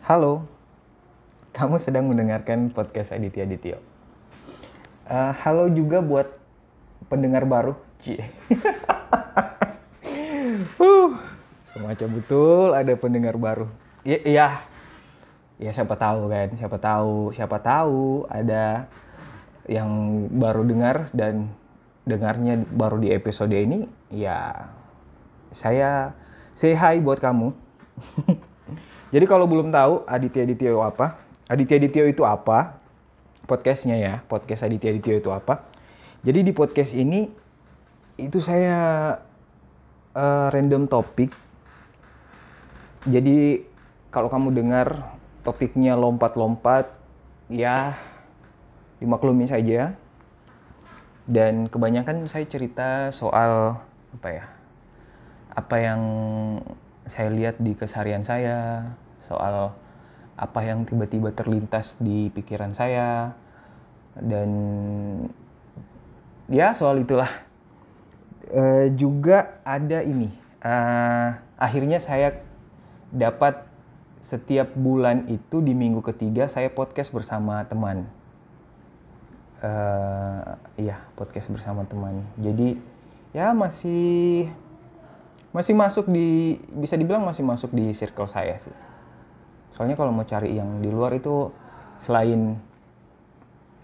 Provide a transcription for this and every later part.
Halo, kamu sedang mendengarkan podcast Aditya Adityo. Uh, halo juga buat pendengar baru, Cie. uh, semacam betul ada pendengar baru. Iya, iya, ya siapa tahu kan, siapa tahu, siapa tahu ada yang baru dengar dan dengarnya baru di episode ini, ya saya say hi buat kamu. Jadi kalau belum tahu Aditya Adityo apa, Aditya Adityo itu apa, podcastnya ya, podcast Aditya Adityo itu apa. Jadi di podcast ini itu saya uh, random topik. Jadi kalau kamu dengar topiknya lompat-lompat, ya dimaklumi saja. Dan kebanyakan saya cerita soal apa ya? Apa yang saya lihat di keseharian saya, soal apa yang tiba-tiba terlintas di pikiran saya, dan ya soal itulah. E, juga ada ini, e, akhirnya saya dapat setiap bulan itu di minggu ketiga saya podcast bersama teman. Uh, iya podcast bersama teman. Jadi ya masih masih masuk di bisa dibilang masih masuk di circle saya sih soalnya kalau mau cari yang di luar itu selain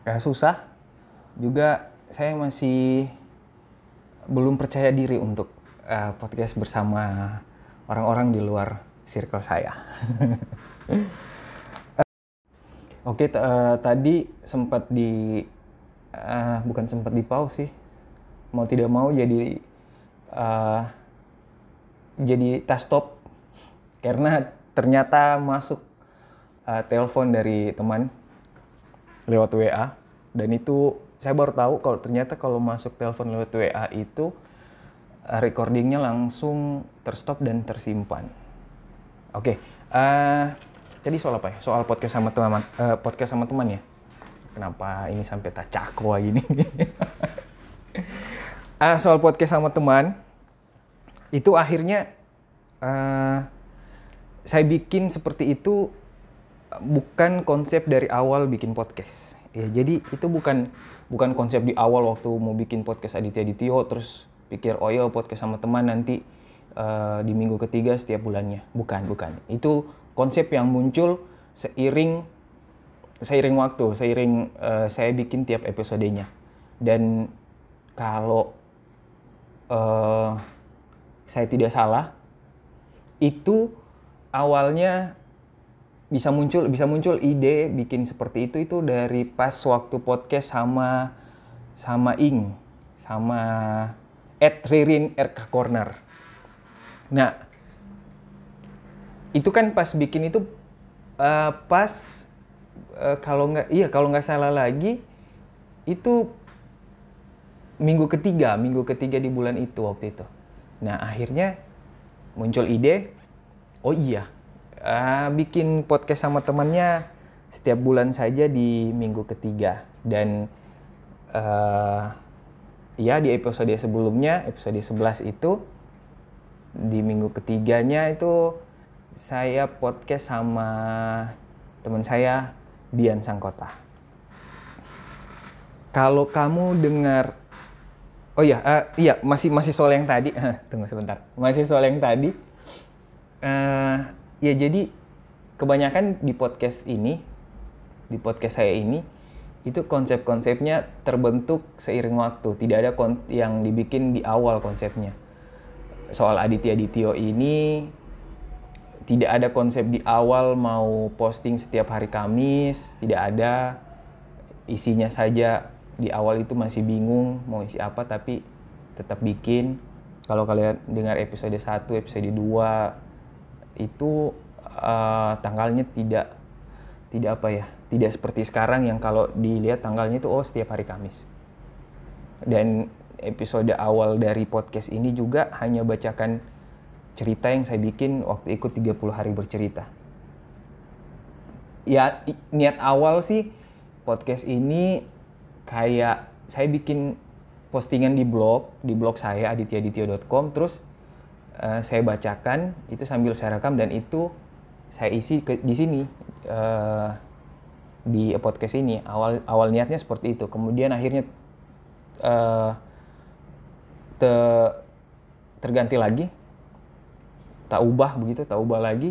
ya susah juga saya masih belum percaya diri untuk uh, podcast bersama orang-orang di luar circle saya Oke, okay, uh, tadi sempat di uh, bukan sempat di pause sih. Mau tidak mau jadi uh, jadi tas stop karena ternyata masuk uh, telepon dari teman lewat WA dan itu saya baru tahu kalau ternyata kalau masuk telepon lewat WA itu uh, recordingnya langsung terstop dan tersimpan. Oke, okay. uh, jadi soal apa ya? Soal podcast sama teman, uh, podcast sama teman ya. Kenapa ini sampai tak cako gini? uh, soal podcast sama teman, itu akhirnya uh, saya bikin seperti itu bukan konsep dari awal bikin podcast. Ya, jadi itu bukan bukan konsep di awal waktu mau bikin podcast Aditya Ditio terus pikir oh ya podcast sama teman nanti uh, di minggu ketiga setiap bulannya. Bukan, bukan. Itu konsep yang muncul seiring seiring waktu, seiring uh, saya bikin tiap episodenya. Dan kalau uh, saya tidak salah, itu awalnya bisa muncul bisa muncul ide bikin seperti itu itu dari pas waktu podcast sama sama Ing sama Ed Ririn RK Corner. Nah, itu kan pas bikin itu uh, pas uh, kalau nggak iya kalau nggak salah lagi itu minggu ketiga minggu ketiga di bulan itu waktu itu. Nah akhirnya muncul ide, oh iya, uh, bikin podcast sama temannya setiap bulan saja di minggu ketiga dan uh, ya di episode sebelumnya episode 11 itu di minggu ketiganya itu saya podcast sama teman saya Dian Sangkota. Kalau kamu dengar Oh iya, uh, iya masih masih soal yang tadi. Tunggu sebentar. Masih soal yang tadi. Uh, ya jadi kebanyakan di podcast ini, di podcast saya ini, itu konsep-konsepnya terbentuk seiring waktu. Tidak ada yang dibikin di awal konsepnya. Soal Aditya Adityo ini tidak ada konsep di awal mau posting setiap hari Kamis, tidak ada. Isinya saja di awal itu masih bingung mau isi apa tapi tetap bikin. Kalau kalian dengar episode 1, episode 2 itu uh, tanggalnya tidak tidak apa ya, tidak seperti sekarang yang kalau dilihat tanggalnya itu oh setiap hari Kamis. Dan episode awal dari podcast ini juga hanya bacakan cerita yang saya bikin waktu ikut 30 hari bercerita. Ya niat awal sih podcast ini kayak saya bikin postingan di blog di blog saya adityadityo.com terus uh, saya bacakan itu sambil saya rekam dan itu saya isi ke, di sini uh, di podcast ini. Awal awal niatnya seperti itu. Kemudian akhirnya uh, te, terganti lagi. Tak ubah begitu tak ubah lagi.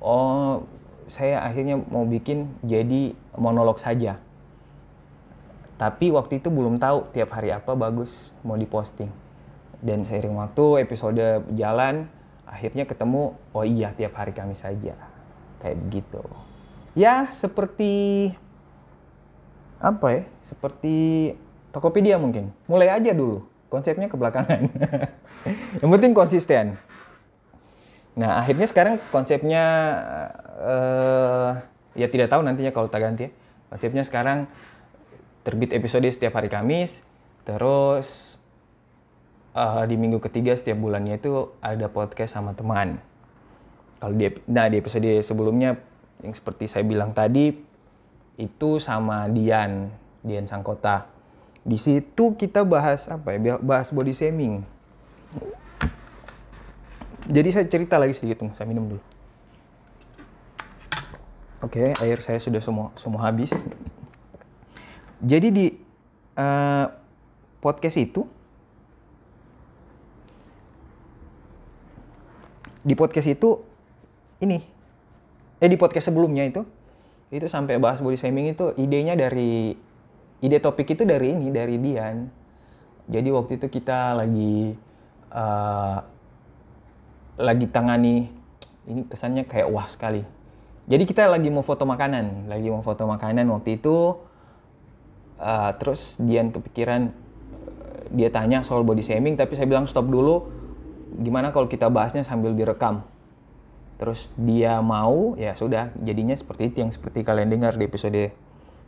Oh saya akhirnya mau bikin jadi monolog saja tapi waktu itu belum tahu tiap hari apa bagus mau diposting. Dan seiring waktu episode jalan akhirnya ketemu oh iya tiap hari kami saja. Kayak begitu. Ya seperti apa ya seperti Tokopedia mungkin. Mulai aja dulu konsepnya kebelakangan. Yang penting konsisten. Nah akhirnya sekarang konsepnya uh, ya tidak tahu nantinya kalau tak ganti ya. Konsepnya sekarang terbit episode setiap hari Kamis terus uh, di minggu ketiga setiap bulannya itu ada podcast sama teman. Kalau di nah di episode sebelumnya yang seperti saya bilang tadi itu sama Dian, Dian Sangkota. Di situ kita bahas apa ya? Bahas body shaming. Jadi saya cerita lagi sedikit, saya minum dulu. Oke, air saya sudah semua semua habis. Jadi di uh, podcast itu di podcast itu ini eh di podcast sebelumnya itu itu sampai bahas body shaming itu idenya dari ide topik itu dari ini dari Dian. Jadi waktu itu kita lagi uh, lagi tangani ini kesannya kayak wah sekali. Jadi kita lagi mau foto makanan lagi mau foto makanan waktu itu uh, terus Dian kepikiran uh, dia tanya soal body shaming tapi saya bilang stop dulu. Gimana kalau kita bahasnya sambil direkam? Terus dia mau ya sudah jadinya seperti itu yang seperti kalian dengar di episode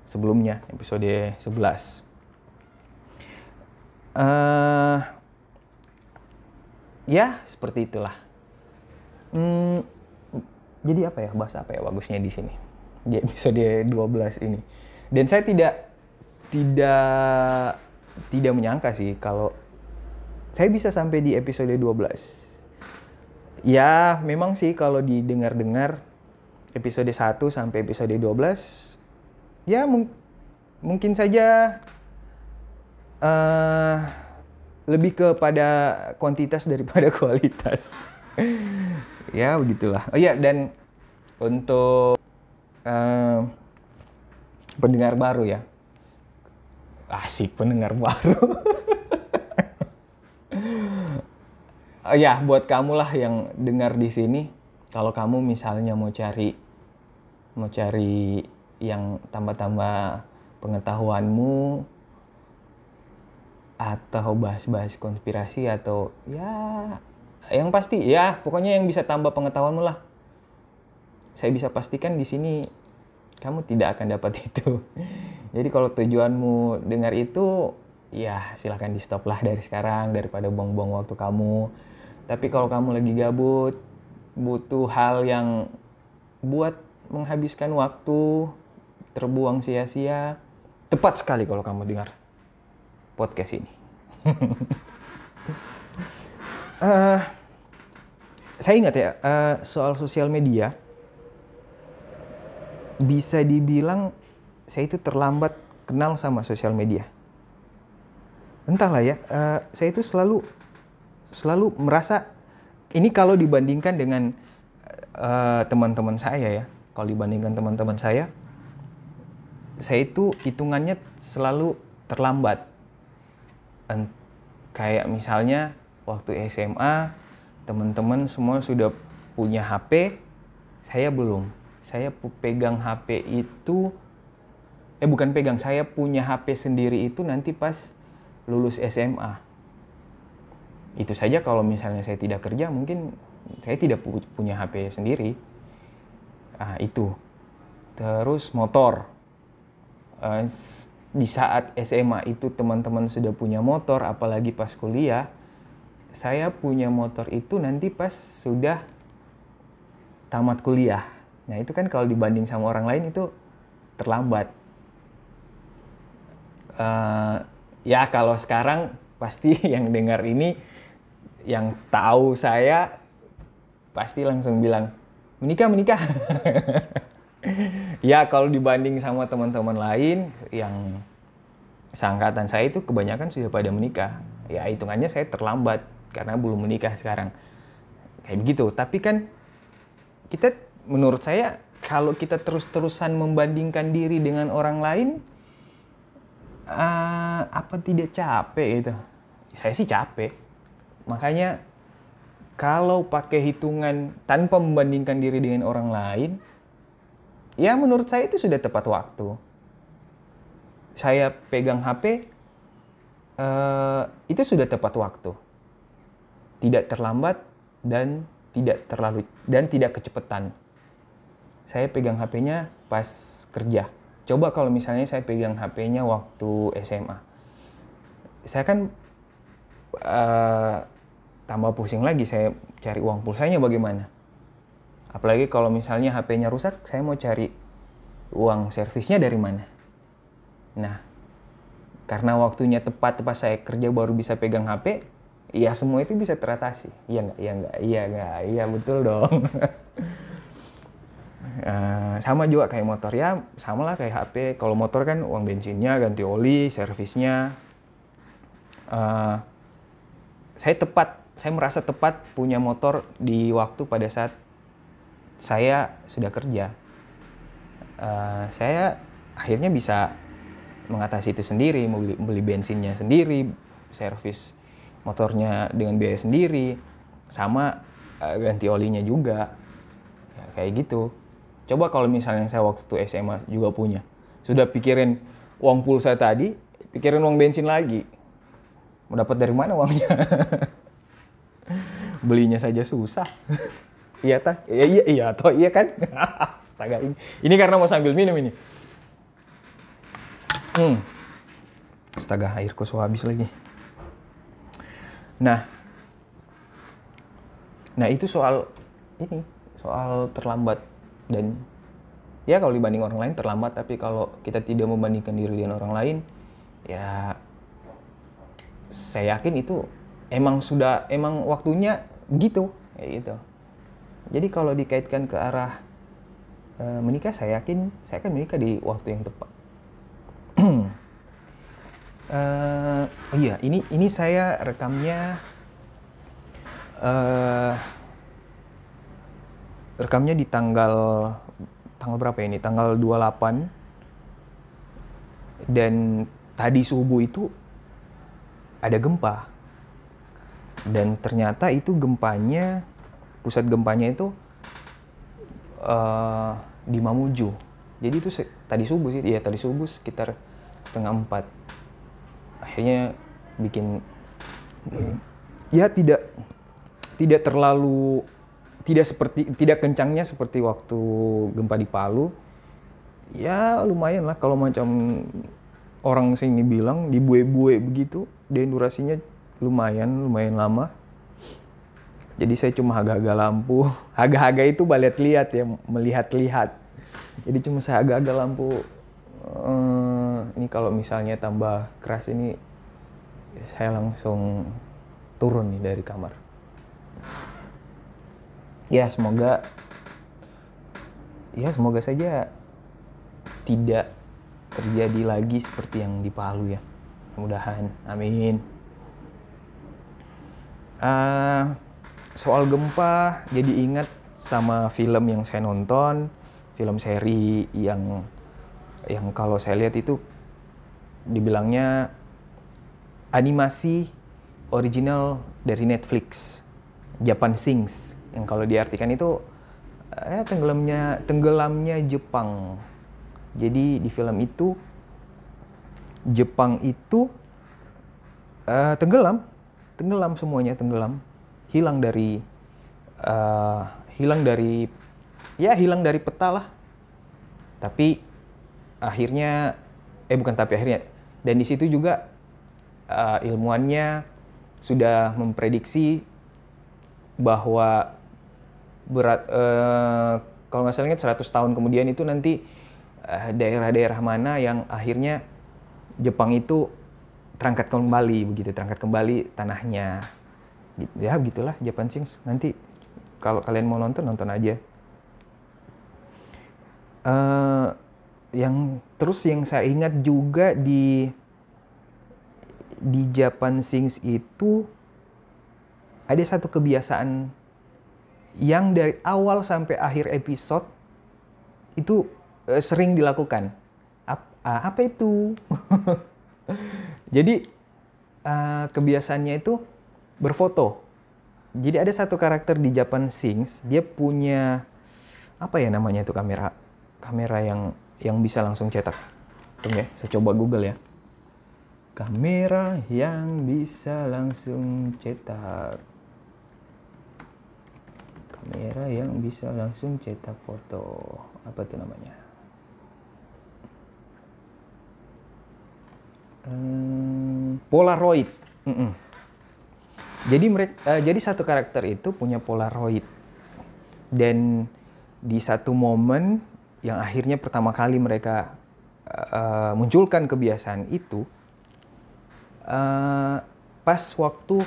sebelumnya episode 11 uh, ya seperti itulah. Hmm, jadi apa ya bahasa apa ya bagusnya di sini di episode 12 ini? Dan saya tidak tidak tidak menyangka sih kalau saya bisa sampai di episode 12. Ya, memang sih kalau didengar-dengar episode 1 sampai episode 12 ya mung mungkin saja uh, lebih kepada kuantitas daripada kualitas. ya, begitulah. Oh iya, dan untuk uh, pendengar baru ya. Asik pendengar baru. uh, ya buat kamu lah yang dengar di sini kalau kamu misalnya mau cari mau cari yang tambah-tambah pengetahuanmu atau bahas-bahas konspirasi atau ya yang pasti ya pokoknya yang bisa tambah pengetahuanmu lah saya bisa pastikan di sini kamu tidak akan dapat itu jadi kalau tujuanmu dengar itu ya silahkan di stop lah dari sekarang daripada buang-buang waktu kamu. Tapi kalau kamu lagi gabut butuh hal yang buat menghabiskan waktu terbuang sia-sia tepat sekali kalau kamu dengar podcast ini. Uh, saya ingat ya uh, soal sosial media bisa dibilang saya itu terlambat kenal sama sosial media entahlah ya, uh, saya itu selalu selalu merasa ini kalau dibandingkan dengan uh, teman-teman saya ya, kalau dibandingkan teman-teman saya, saya itu hitungannya selalu terlambat. And, kayak misalnya waktu SMA teman-teman semua sudah punya HP, saya belum. Saya pegang HP itu eh bukan pegang, saya punya HP sendiri itu nanti pas lulus SMA. Itu saja kalau misalnya saya tidak kerja mungkin saya tidak punya HP sendiri. Ah, itu. Terus motor. Uh, di saat SMA itu teman-teman sudah punya motor, apalagi pas kuliah, saya punya motor itu nanti pas sudah tamat kuliah. Nah itu kan kalau dibanding sama orang lain itu terlambat. Uh, ya kalau sekarang pasti yang dengar ini yang tahu saya pasti langsung bilang menikah menikah. ya kalau dibanding sama teman-teman lain yang seangkatan saya itu kebanyakan sudah pada menikah. Ya hitungannya saya terlambat karena belum menikah sekarang. Kayak begitu. Tapi kan kita menurut saya kalau kita terus-terusan membandingkan diri dengan orang lain, uh, apa tidak capek gitu? Saya sih capek. Makanya kalau pakai hitungan tanpa membandingkan diri dengan orang lain, ya menurut saya itu sudah tepat waktu. Saya pegang HP, uh, eh, itu sudah tepat waktu. Tidak terlambat dan tidak terlalu dan tidak kecepatan saya pegang HP-nya pas kerja. Coba kalau misalnya saya pegang HP-nya waktu SMA. Saya kan uh, tambah pusing lagi, saya cari uang pulsanya bagaimana. Apalagi kalau misalnya HP-nya rusak, saya mau cari uang servisnya dari mana. Nah, karena waktunya tepat pas saya kerja baru bisa pegang HP, ya semua itu bisa teratasi. Iya nggak? Iya nggak? Iya nggak? Iya betul dong. Uh, sama juga kayak motor. Ya sama lah kayak HP kalau motor kan uang bensinnya ganti oli servisnya. Uh, saya tepat saya merasa tepat punya motor di waktu pada saat saya sudah kerja. Uh, saya akhirnya bisa mengatasi itu sendiri membeli beli bensinnya sendiri servis motornya dengan biaya sendiri sama uh, ganti olinya juga. Ya, kayak gitu Coba kalau misalnya saya waktu SMA juga punya. Sudah pikirin uang pulsa tadi, pikirin uang bensin lagi. Mau dapat dari mana uangnya? Belinya saja susah. iya tak? Iya iya iya toh iya kan? Astaga ini. Ini karena mau sambil minum ini. Hmm. Astaga airku so habis lagi. Nah. Nah, itu soal ini, soal terlambat dan ya kalau dibanding orang lain terlambat tapi kalau kita tidak membandingkan diri dengan orang lain ya saya yakin itu emang sudah emang waktunya gitu kayak gitu. Jadi kalau dikaitkan ke arah e, menikah saya yakin saya akan menikah di waktu yang tepat. Uh, oh iya ini ini saya rekamnya uh, rekamnya di tanggal tanggal berapa ini? Tanggal 28 dan tadi subuh itu ada gempa. Dan ternyata itu gempanya pusat gempanya itu uh, di Mamuju. Jadi itu tadi subuh sih, ya tadi subuh sekitar setengah empat. Akhirnya bikin ya tidak tidak terlalu tidak seperti tidak kencangnya seperti waktu gempa di Palu. Ya lumayan lah kalau macam orang sini bilang di bue-bue begitu, dan durasinya lumayan lumayan lama. Jadi saya cuma agak-agak lampu, agak-agak itu balet lihat ya, melihat-lihat. Jadi cuma saya agak-agak lampu. Uh, ini kalau misalnya tambah keras ini, saya langsung turun nih dari kamar ya semoga ya semoga saja tidak terjadi lagi seperti yang di Palu ya. Mudahan amin. Uh, soal gempa jadi ingat sama film yang saya nonton film seri yang yang kalau saya lihat itu dibilangnya animasi original dari Netflix Japan Sings yang kalau diartikan itu eh, tenggelamnya tenggelamnya Jepang. Jadi di film itu Jepang itu uh, tenggelam, tenggelam semuanya tenggelam, hilang dari uh, hilang dari ya hilang dari peta lah. Tapi akhirnya eh bukan tapi akhirnya dan di situ juga uh, ilmuannya sudah memprediksi bahwa berat uh, kalau nggak salah ingat 100 tahun kemudian itu nanti eh, daerah-daerah mana yang akhirnya Jepang itu terangkat kembali begitu terangkat kembali tanahnya. Gitu- ya gitulah Japan Sings nanti kalau kalian mau nonton nonton aja. Eh, yang terus yang saya ingat juga di di Japan Sings itu ada satu kebiasaan yang dari awal sampai akhir episode itu eh, sering dilakukan. Ap- ah, apa itu? Jadi eh, kebiasaannya itu berfoto. Jadi ada satu karakter di Japan Sings, dia punya apa ya namanya itu kamera kamera yang yang bisa langsung cetak. Tunggu ya, saya coba Google ya. Kamera yang bisa langsung cetak. Kamera yang bisa langsung cetak foto. Apa tuh namanya? Hmm, Polaroid. Mm-mm. Jadi mereka, jadi satu karakter itu punya Polaroid dan di satu momen yang akhirnya pertama kali mereka uh, munculkan kebiasaan itu uh, pas waktu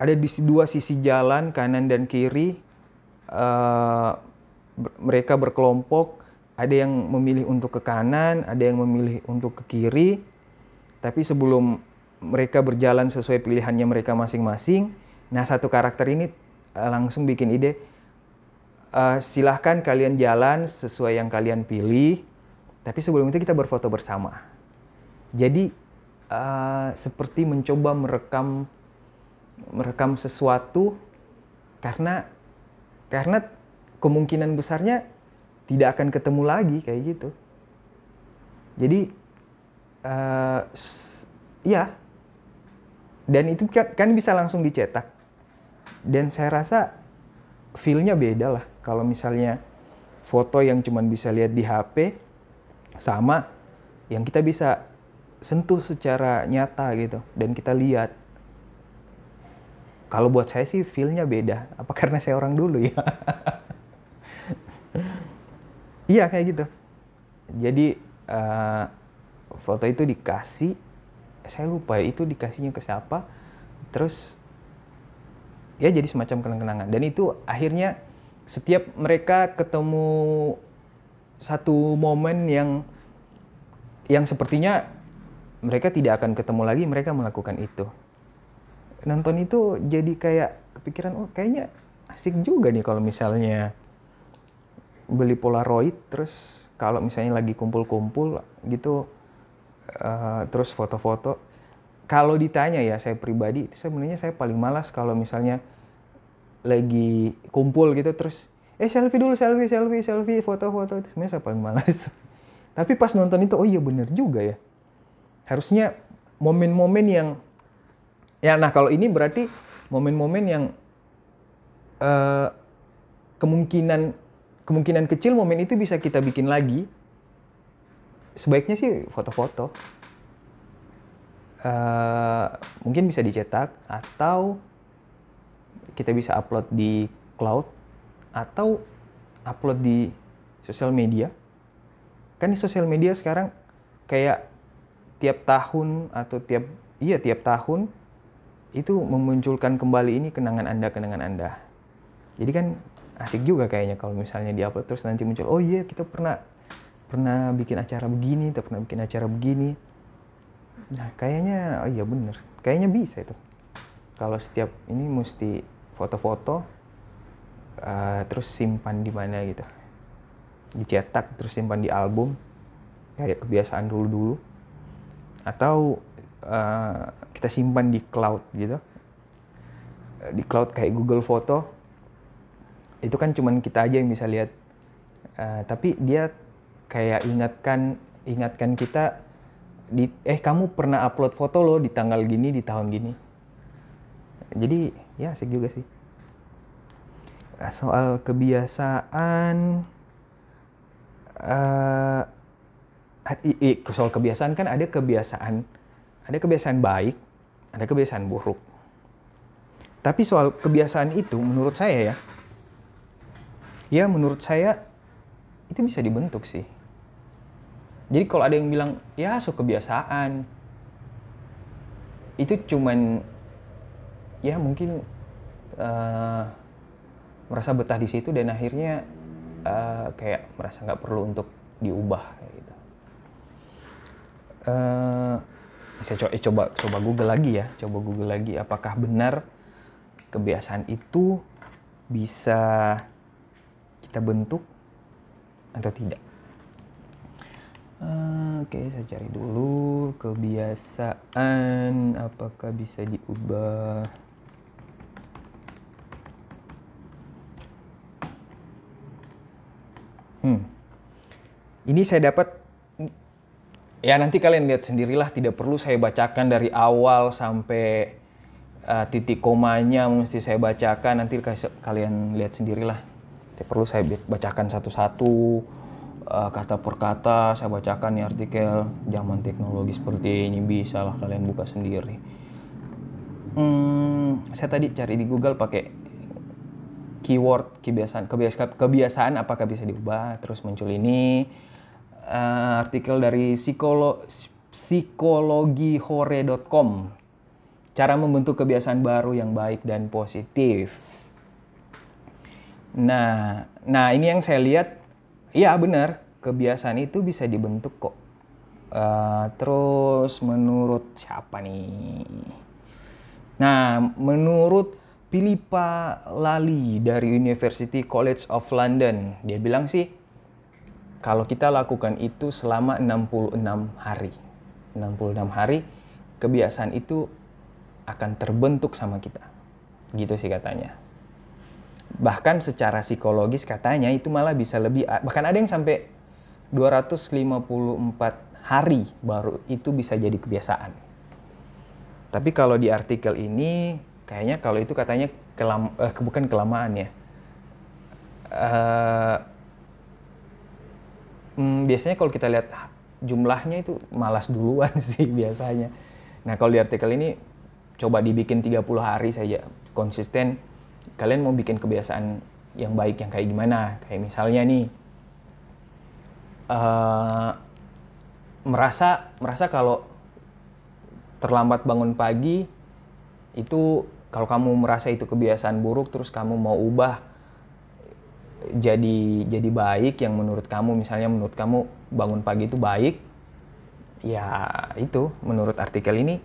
ada di dua sisi jalan kanan dan kiri uh, mereka berkelompok. Ada yang memilih untuk ke kanan ada yang memilih untuk ke kiri. Tapi sebelum mereka berjalan sesuai pilihannya mereka masing-masing nah satu karakter ini uh, langsung bikin ide uh, silahkan kalian jalan sesuai yang kalian pilih tapi sebelum itu kita berfoto bersama. Jadi uh, seperti mencoba merekam merekam sesuatu karena karena kemungkinan besarnya tidak akan ketemu lagi kayak gitu. Jadi uh, ya dan itu kan, bisa langsung dicetak. Dan saya rasa feel-nya beda lah. Kalau misalnya foto yang cuman bisa lihat di HP sama yang kita bisa sentuh secara nyata gitu. Dan kita lihat kalau buat saya sih feel-nya beda. Apa karena saya orang dulu ya? Iya kayak gitu. Jadi eh, foto itu dikasih saya lupa itu dikasihnya ke siapa. Terus ya jadi semacam kenang-kenangan. Dan itu akhirnya setiap mereka ketemu satu momen yang yang sepertinya mereka tidak akan ketemu lagi mereka melakukan itu nonton itu jadi kayak kepikiran oh kayaknya asik juga nih kalau misalnya beli Polaroid terus kalau misalnya lagi kumpul-kumpul gitu eh, terus foto-foto. Kalau ditanya ya saya pribadi sebenarnya saya paling malas kalau misalnya lagi kumpul gitu terus eh selfie dulu selfie selfie selfie foto-foto. Itu sebenarnya saya paling malas. Tapi pas nonton itu oh iya bener juga ya. Harusnya momen-momen yang ya nah kalau ini berarti momen-momen yang eh, kemungkinan kemungkinan kecil momen itu bisa kita bikin lagi. Sebaiknya sih foto-foto. Eh, mungkin bisa dicetak atau kita bisa upload di cloud atau upload di sosial media. Kan di sosial media sekarang kayak tiap tahun atau tiap iya tiap tahun itu memunculkan kembali ini kenangan anda kenangan anda. Jadi kan asik juga kayaknya kalau misalnya diupload terus nanti muncul oh iya kita pernah pernah bikin acara begini kita pernah bikin acara begini. Nah kayaknya oh iya bener. Kayaknya bisa itu. Kalau setiap ini mesti foto-foto uh, terus simpan di mana gitu. Dicetak terus simpan di album. Kayak kebiasaan dulu-dulu. Atau uh, kita simpan di cloud gitu. Uh, di cloud kayak Google Foto. Itu kan cuman kita aja yang bisa lihat. Uh, tapi dia kayak ingatkan ingatkan kita di eh kamu pernah upload foto lo di tanggal gini di tahun gini. Jadi ya asik juga sih. Nah, soal kebiasaan eh i- soal kebiasaan kan ada kebiasaan ada kebiasaan baik ada kebiasaan buruk. Tapi soal kebiasaan itu menurut saya ya ya menurut saya itu bisa dibentuk sih. Jadi kalau ada yang bilang ya so kebiasaan. Itu cuman ya mungkin uh, merasa betah di situ dan akhirnya uh, kayak merasa nggak perlu untuk diubah. Uh, saya coba, coba coba Google lagi ya, coba Google lagi apakah benar kebiasaan itu bisa kita bentuk atau tidak. Uh, Oke, okay, saya cari dulu kebiasaan apakah bisa diubah. Hmm. Ini saya dapat ya nanti kalian lihat sendirilah tidak perlu saya bacakan dari awal sampai uh, titik komanya mesti saya bacakan nanti kalian lihat sendirilah. Tidak perlu saya bacakan satu-satu uh, kata per kata saya bacakan nih artikel zaman teknologi seperti ini bisa lah kalian buka sendiri. Hmm, saya tadi cari di Google pakai keyword kebiasaan kebiasaan kebiasaan apakah bisa diubah terus muncul ini uh, artikel dari psikolo psikologihore.com cara membentuk kebiasaan baru yang baik dan positif. Nah nah ini yang saya lihat. Iya benar. Kebiasaan itu bisa dibentuk kok. Uh, terus menurut siapa nih? Nah menurut Philippa Lali dari University College of London. Dia bilang sih, kalau kita lakukan itu selama 66 hari. 66 hari, kebiasaan itu akan terbentuk sama kita. Gitu sih katanya. Bahkan secara psikologis katanya itu malah bisa lebih, bahkan ada yang sampai 254 hari baru itu bisa jadi kebiasaan. Tapi kalau di artikel ini kayaknya kalau itu katanya kelam eh, bukan kelamaan ya uh, hmm, biasanya kalau kita lihat jumlahnya itu malas duluan sih biasanya. Nah kalau di artikel ini coba dibikin 30 hari saja konsisten. Kalian mau bikin kebiasaan yang baik yang kayak gimana? Kayak misalnya nih uh, merasa merasa kalau terlambat bangun pagi itu kalau kamu merasa itu kebiasaan buruk terus kamu mau ubah jadi jadi baik yang menurut kamu. Misalnya menurut kamu bangun pagi itu baik ya itu menurut artikel ini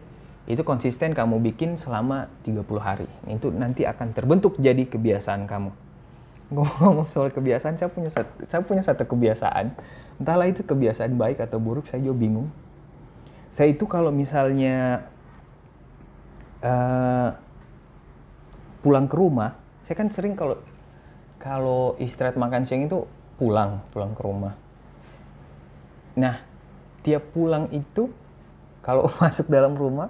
itu konsisten kamu bikin selama 30 hari. Itu nanti akan terbentuk jadi kebiasaan kamu. Ngomong soal kebiasaan saya punya satu, saya punya satu kebiasaan. Entahlah itu kebiasaan baik atau buruk saya juga bingung. Saya itu kalau misalnya uh, pulang ke rumah, saya kan sering kalau kalau istirahat makan siang itu pulang, pulang ke rumah. Nah, tiap pulang itu kalau masuk dalam rumah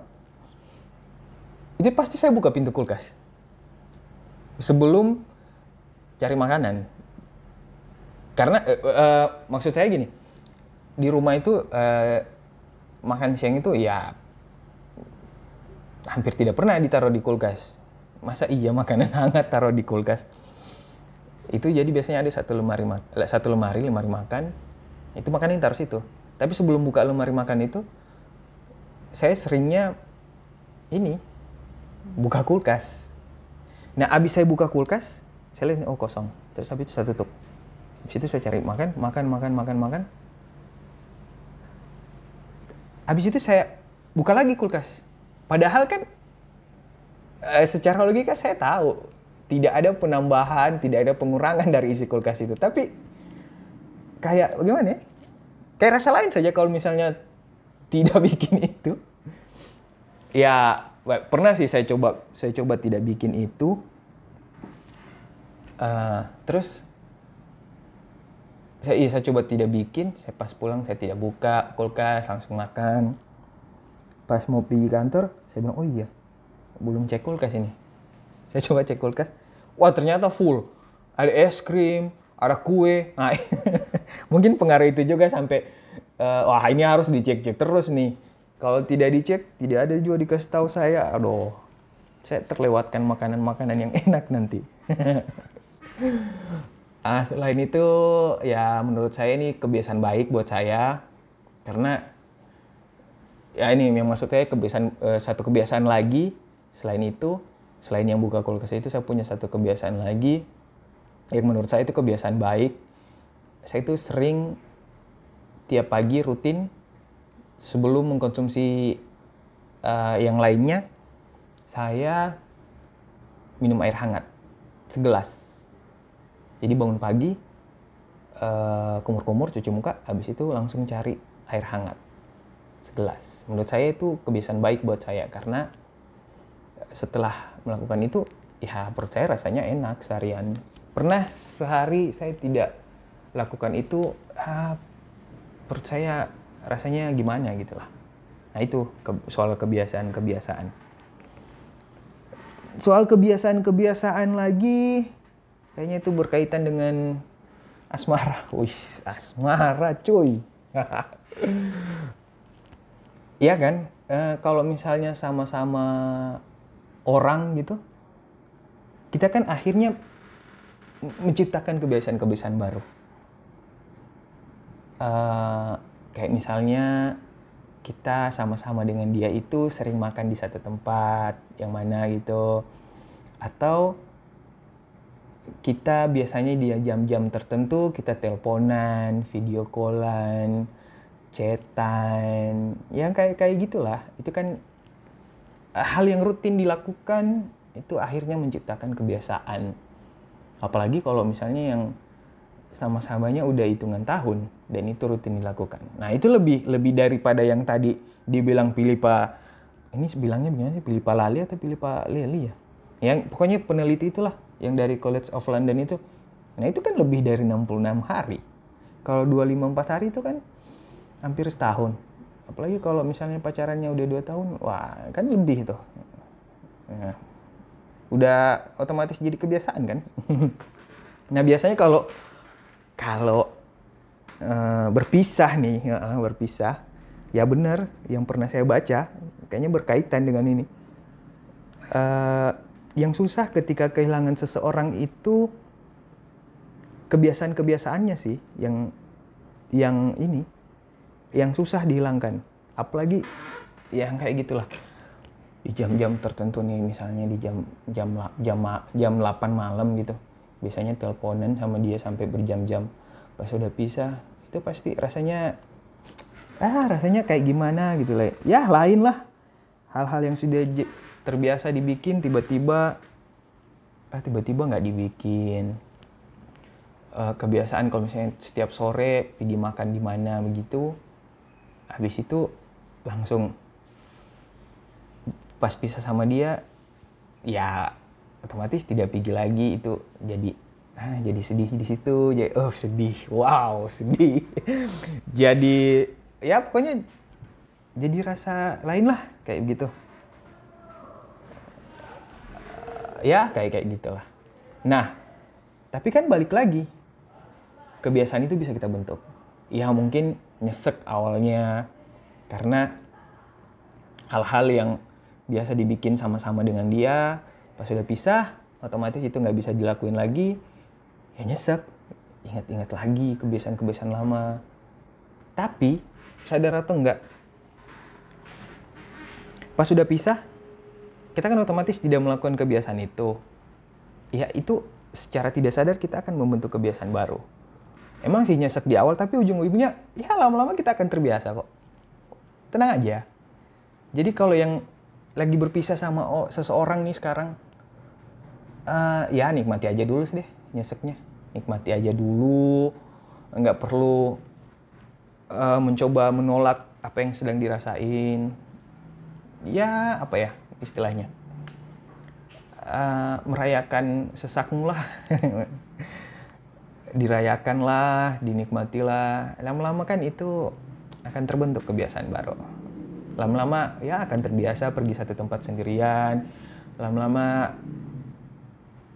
itu pasti saya buka pintu kulkas. Sebelum cari makanan. Karena uh, uh, maksud saya gini, di rumah itu uh, makan siang itu ya hampir tidak pernah ditaruh di kulkas masa iya makanan hangat taruh di kulkas itu jadi biasanya ada satu lemari satu lemari lemari makan. Itu makanan taruh situ. Tapi sebelum buka lemari makan itu saya seringnya ini buka kulkas. Nah abis saya buka kulkas saya lihat oh kosong. Terus habis itu saya tutup. Habis itu saya cari makan makan makan makan makan. Habis itu saya buka lagi kulkas. Padahal kan eh, secara logika saya tahu tidak ada penambahan, tidak ada pengurangan dari isi kulkas itu. Tapi kayak bagaimana ya? Kayak rasa lain saja kalau misalnya tidak bikin itu. Ya pernah sih saya coba saya coba tidak bikin itu. Uh, terus saya, iya, saya coba tidak bikin, saya pas pulang saya tidak buka kulkas, langsung makan. Pas mau pergi kantor, saya bilang, oh iya, belum cek kulkas ini. Saya coba cek kulkas, wah ternyata full. Ada es krim, ada kue. Nah, mungkin pengaruh itu juga sampai, uh, wah ini harus dicek-cek terus nih. Kalau tidak dicek, tidak ada juga dikasih tahu saya. Aduh, saya terlewatkan makanan-makanan yang enak nanti. ah, selain itu, ya menurut saya ini kebiasaan baik buat saya. Karena ya ini yang maksud saya kebiasaan uh, satu kebiasaan lagi Selain itu, selain yang buka kulkas itu saya punya satu kebiasaan lagi. Yang menurut saya itu kebiasaan baik. Saya itu sering tiap pagi rutin sebelum mengkonsumsi uh, yang lainnya saya minum air hangat segelas. Jadi bangun pagi uh, kumur-kumur cuci muka habis itu langsung cari air hangat segelas. Menurut saya itu kebiasaan baik buat saya karena setelah melakukan itu ya perut saya rasanya enak seharian. Pernah sehari saya tidak lakukan itu ah, perut saya rasanya gimana gitu lah. Nah itu ke, soal kebiasaan-kebiasaan. Soal kebiasaan-kebiasaan lagi kayaknya itu berkaitan dengan asmara. Wis asmara cuy. Iya kan, e, kalau misalnya sama-sama orang gitu, kita kan akhirnya menciptakan kebiasaan-kebiasaan baru. Uh, kayak misalnya kita sama-sama dengan dia itu sering makan di satu tempat yang mana gitu, atau kita biasanya di jam-jam tertentu kita teleponan, video callan, chatan, yang kayak kayak gitulah. Itu kan hal yang rutin dilakukan itu akhirnya menciptakan kebiasaan. Apalagi kalau misalnya yang sama-samanya udah hitungan tahun dan itu rutin dilakukan. Nah itu lebih lebih daripada yang tadi dibilang pilih pak ini bilangnya gimana sih pilih pak Lali atau pilih pak Lili ya? Yang pokoknya peneliti itulah yang dari College of London itu. Nah itu kan lebih dari 66 hari. Kalau 254 hari itu kan hampir setahun apalagi kalau misalnya pacarannya udah dua tahun wah kan lebih tuh. Nah, udah otomatis jadi kebiasaan kan? Nah biasanya kalau kalau uh, berpisah nih uh, berpisah ya benar yang pernah saya baca kayaknya berkaitan dengan ini. Uh, yang susah ketika kehilangan seseorang itu kebiasaan-kebiasaannya sih yang yang ini yang susah dihilangkan. Apalagi yang kayak gitulah. Di jam-jam tertentu nih misalnya di jam jam jam jam 8 malam gitu. Biasanya teleponan sama dia sampai berjam-jam. Pas udah pisah, itu pasti rasanya ah rasanya kayak gimana gitu lah. Ya lain lah. Hal-hal yang sudah terbiasa dibikin tiba-tiba ah tiba-tiba nggak dibikin uh, kebiasaan kalau misalnya setiap sore pergi makan di mana begitu habis itu langsung pas pisah sama dia ya otomatis tidak pergi lagi. Itu jadi ah, jadi sedih di situ. Jadi oh sedih. Wow sedih. Jadi ya pokoknya jadi rasa lain lah kayak gitu. Ya kayak kayak gitulah. Nah tapi kan balik lagi. Kebiasaan itu bisa kita bentuk. Ya mungkin nyesek awalnya. Karena hal-hal yang biasa dibikin sama-sama dengan dia pas sudah pisah otomatis itu nggak bisa dilakuin lagi. Ya nyesek ingat-ingat lagi kebiasaan-kebiasaan lama. Tapi sadar atau enggak pas sudah pisah kita kan otomatis tidak melakukan kebiasaan itu. Ya itu secara tidak sadar kita akan membentuk kebiasaan baru emang sih nyesek di awal tapi ujung-ujungnya ya lama-lama kita akan terbiasa kok. Tenang aja. Jadi kalau yang lagi berpisah sama oh, seseorang nih sekarang uh, ya nikmati aja dulu sih deh nyeseknya. Nikmati aja dulu. Nggak perlu uh, mencoba menolak apa yang sedang dirasain. Ya apa ya istilahnya? Uh, merayakan sesakmu lah dirayakanlah, dinikmatilah. Lama-lama kan itu akan terbentuk kebiasaan baru. Lama-lama ya akan terbiasa pergi satu tempat sendirian. Lama-lama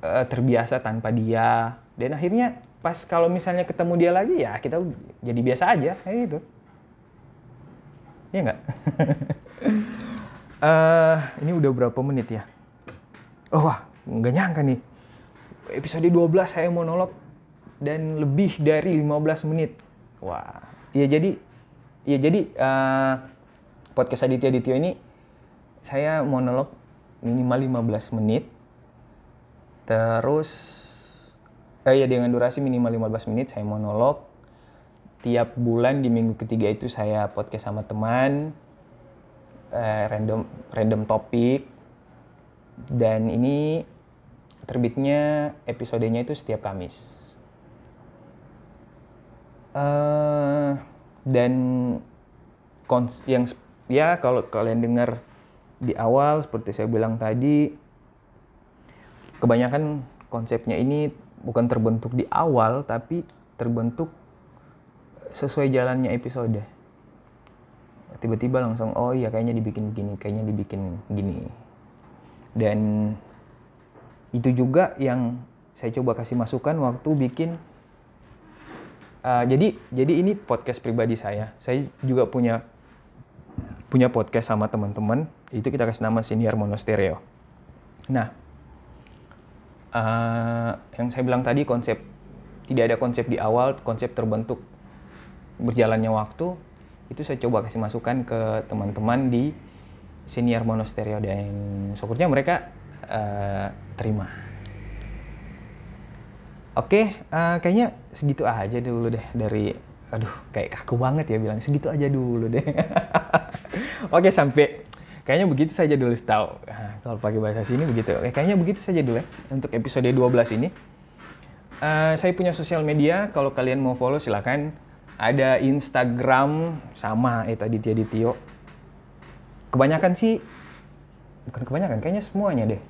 uh, terbiasa tanpa dia. Dan akhirnya pas kalau misalnya ketemu dia lagi ya kita jadi biasa aja kayak gitu. Ya nggak? uh, ini udah berapa menit ya? Oh wah, nggak nyangka nih. Episode 12 saya monolog dan lebih dari 15 menit. Wah, ya jadi ya jadi uh, podcast Aditya Aditya ini saya monolog minimal 15 menit Terus eh ya dengan durasi minimal 15 menit saya monolog. Tiap bulan di minggu ketiga itu saya podcast sama teman eh, random random topik. Dan ini terbitnya episodenya itu setiap Kamis. Uh, dan kons yang ya kalau kalian dengar di awal seperti saya bilang tadi kebanyakan konsepnya ini bukan terbentuk di awal tapi terbentuk sesuai jalannya episode. Tiba-tiba langsung oh iya kayaknya dibikin gini kayaknya dibikin gini. Dan itu juga yang saya coba kasih masukan waktu bikin uh, jadi jadi ini podcast pribadi saya. Saya juga punya punya podcast sama teman-teman. Itu kita kasih nama senior monostereo nah uh, yang saya bilang tadi konsep tidak ada konsep di awal konsep terbentuk berjalannya waktu itu saya coba kasih masukan ke teman-teman di senior monostereo dan syukurnya mereka uh, terima Oke, uh, kayaknya segitu aja dulu deh dari aduh kayak kaku banget ya bilang segitu aja dulu deh. Oke, sampai kayaknya begitu saja dulu tahu. Nah, kalau pakai bahasa sini begitu. Oke, kayaknya begitu saja dulu ya untuk episode 12 ini. Uh, saya punya sosial media, kalau kalian mau follow silakan. Ada Instagram sama eh tadi Tia Ditio. Kebanyakan sih bukan kebanyakan, kayaknya semuanya deh.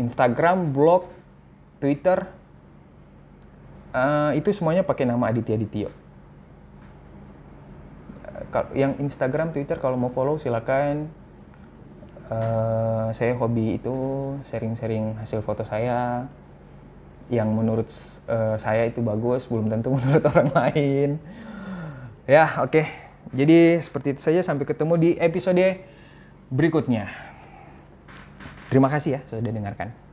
Instagram, blog, Twitter, uh, itu semuanya pakai nama Aditya Ditio. Uh, yang Instagram, Twitter kalau mau follow silakan. Uh, saya hobi itu sharing-sharing hasil foto saya yang menurut uh, saya itu bagus, belum tentu menurut orang lain. Ya, oke. Okay. Jadi seperti itu saja sampai ketemu di episode berikutnya. Terima kasih ya sudah dengarkan.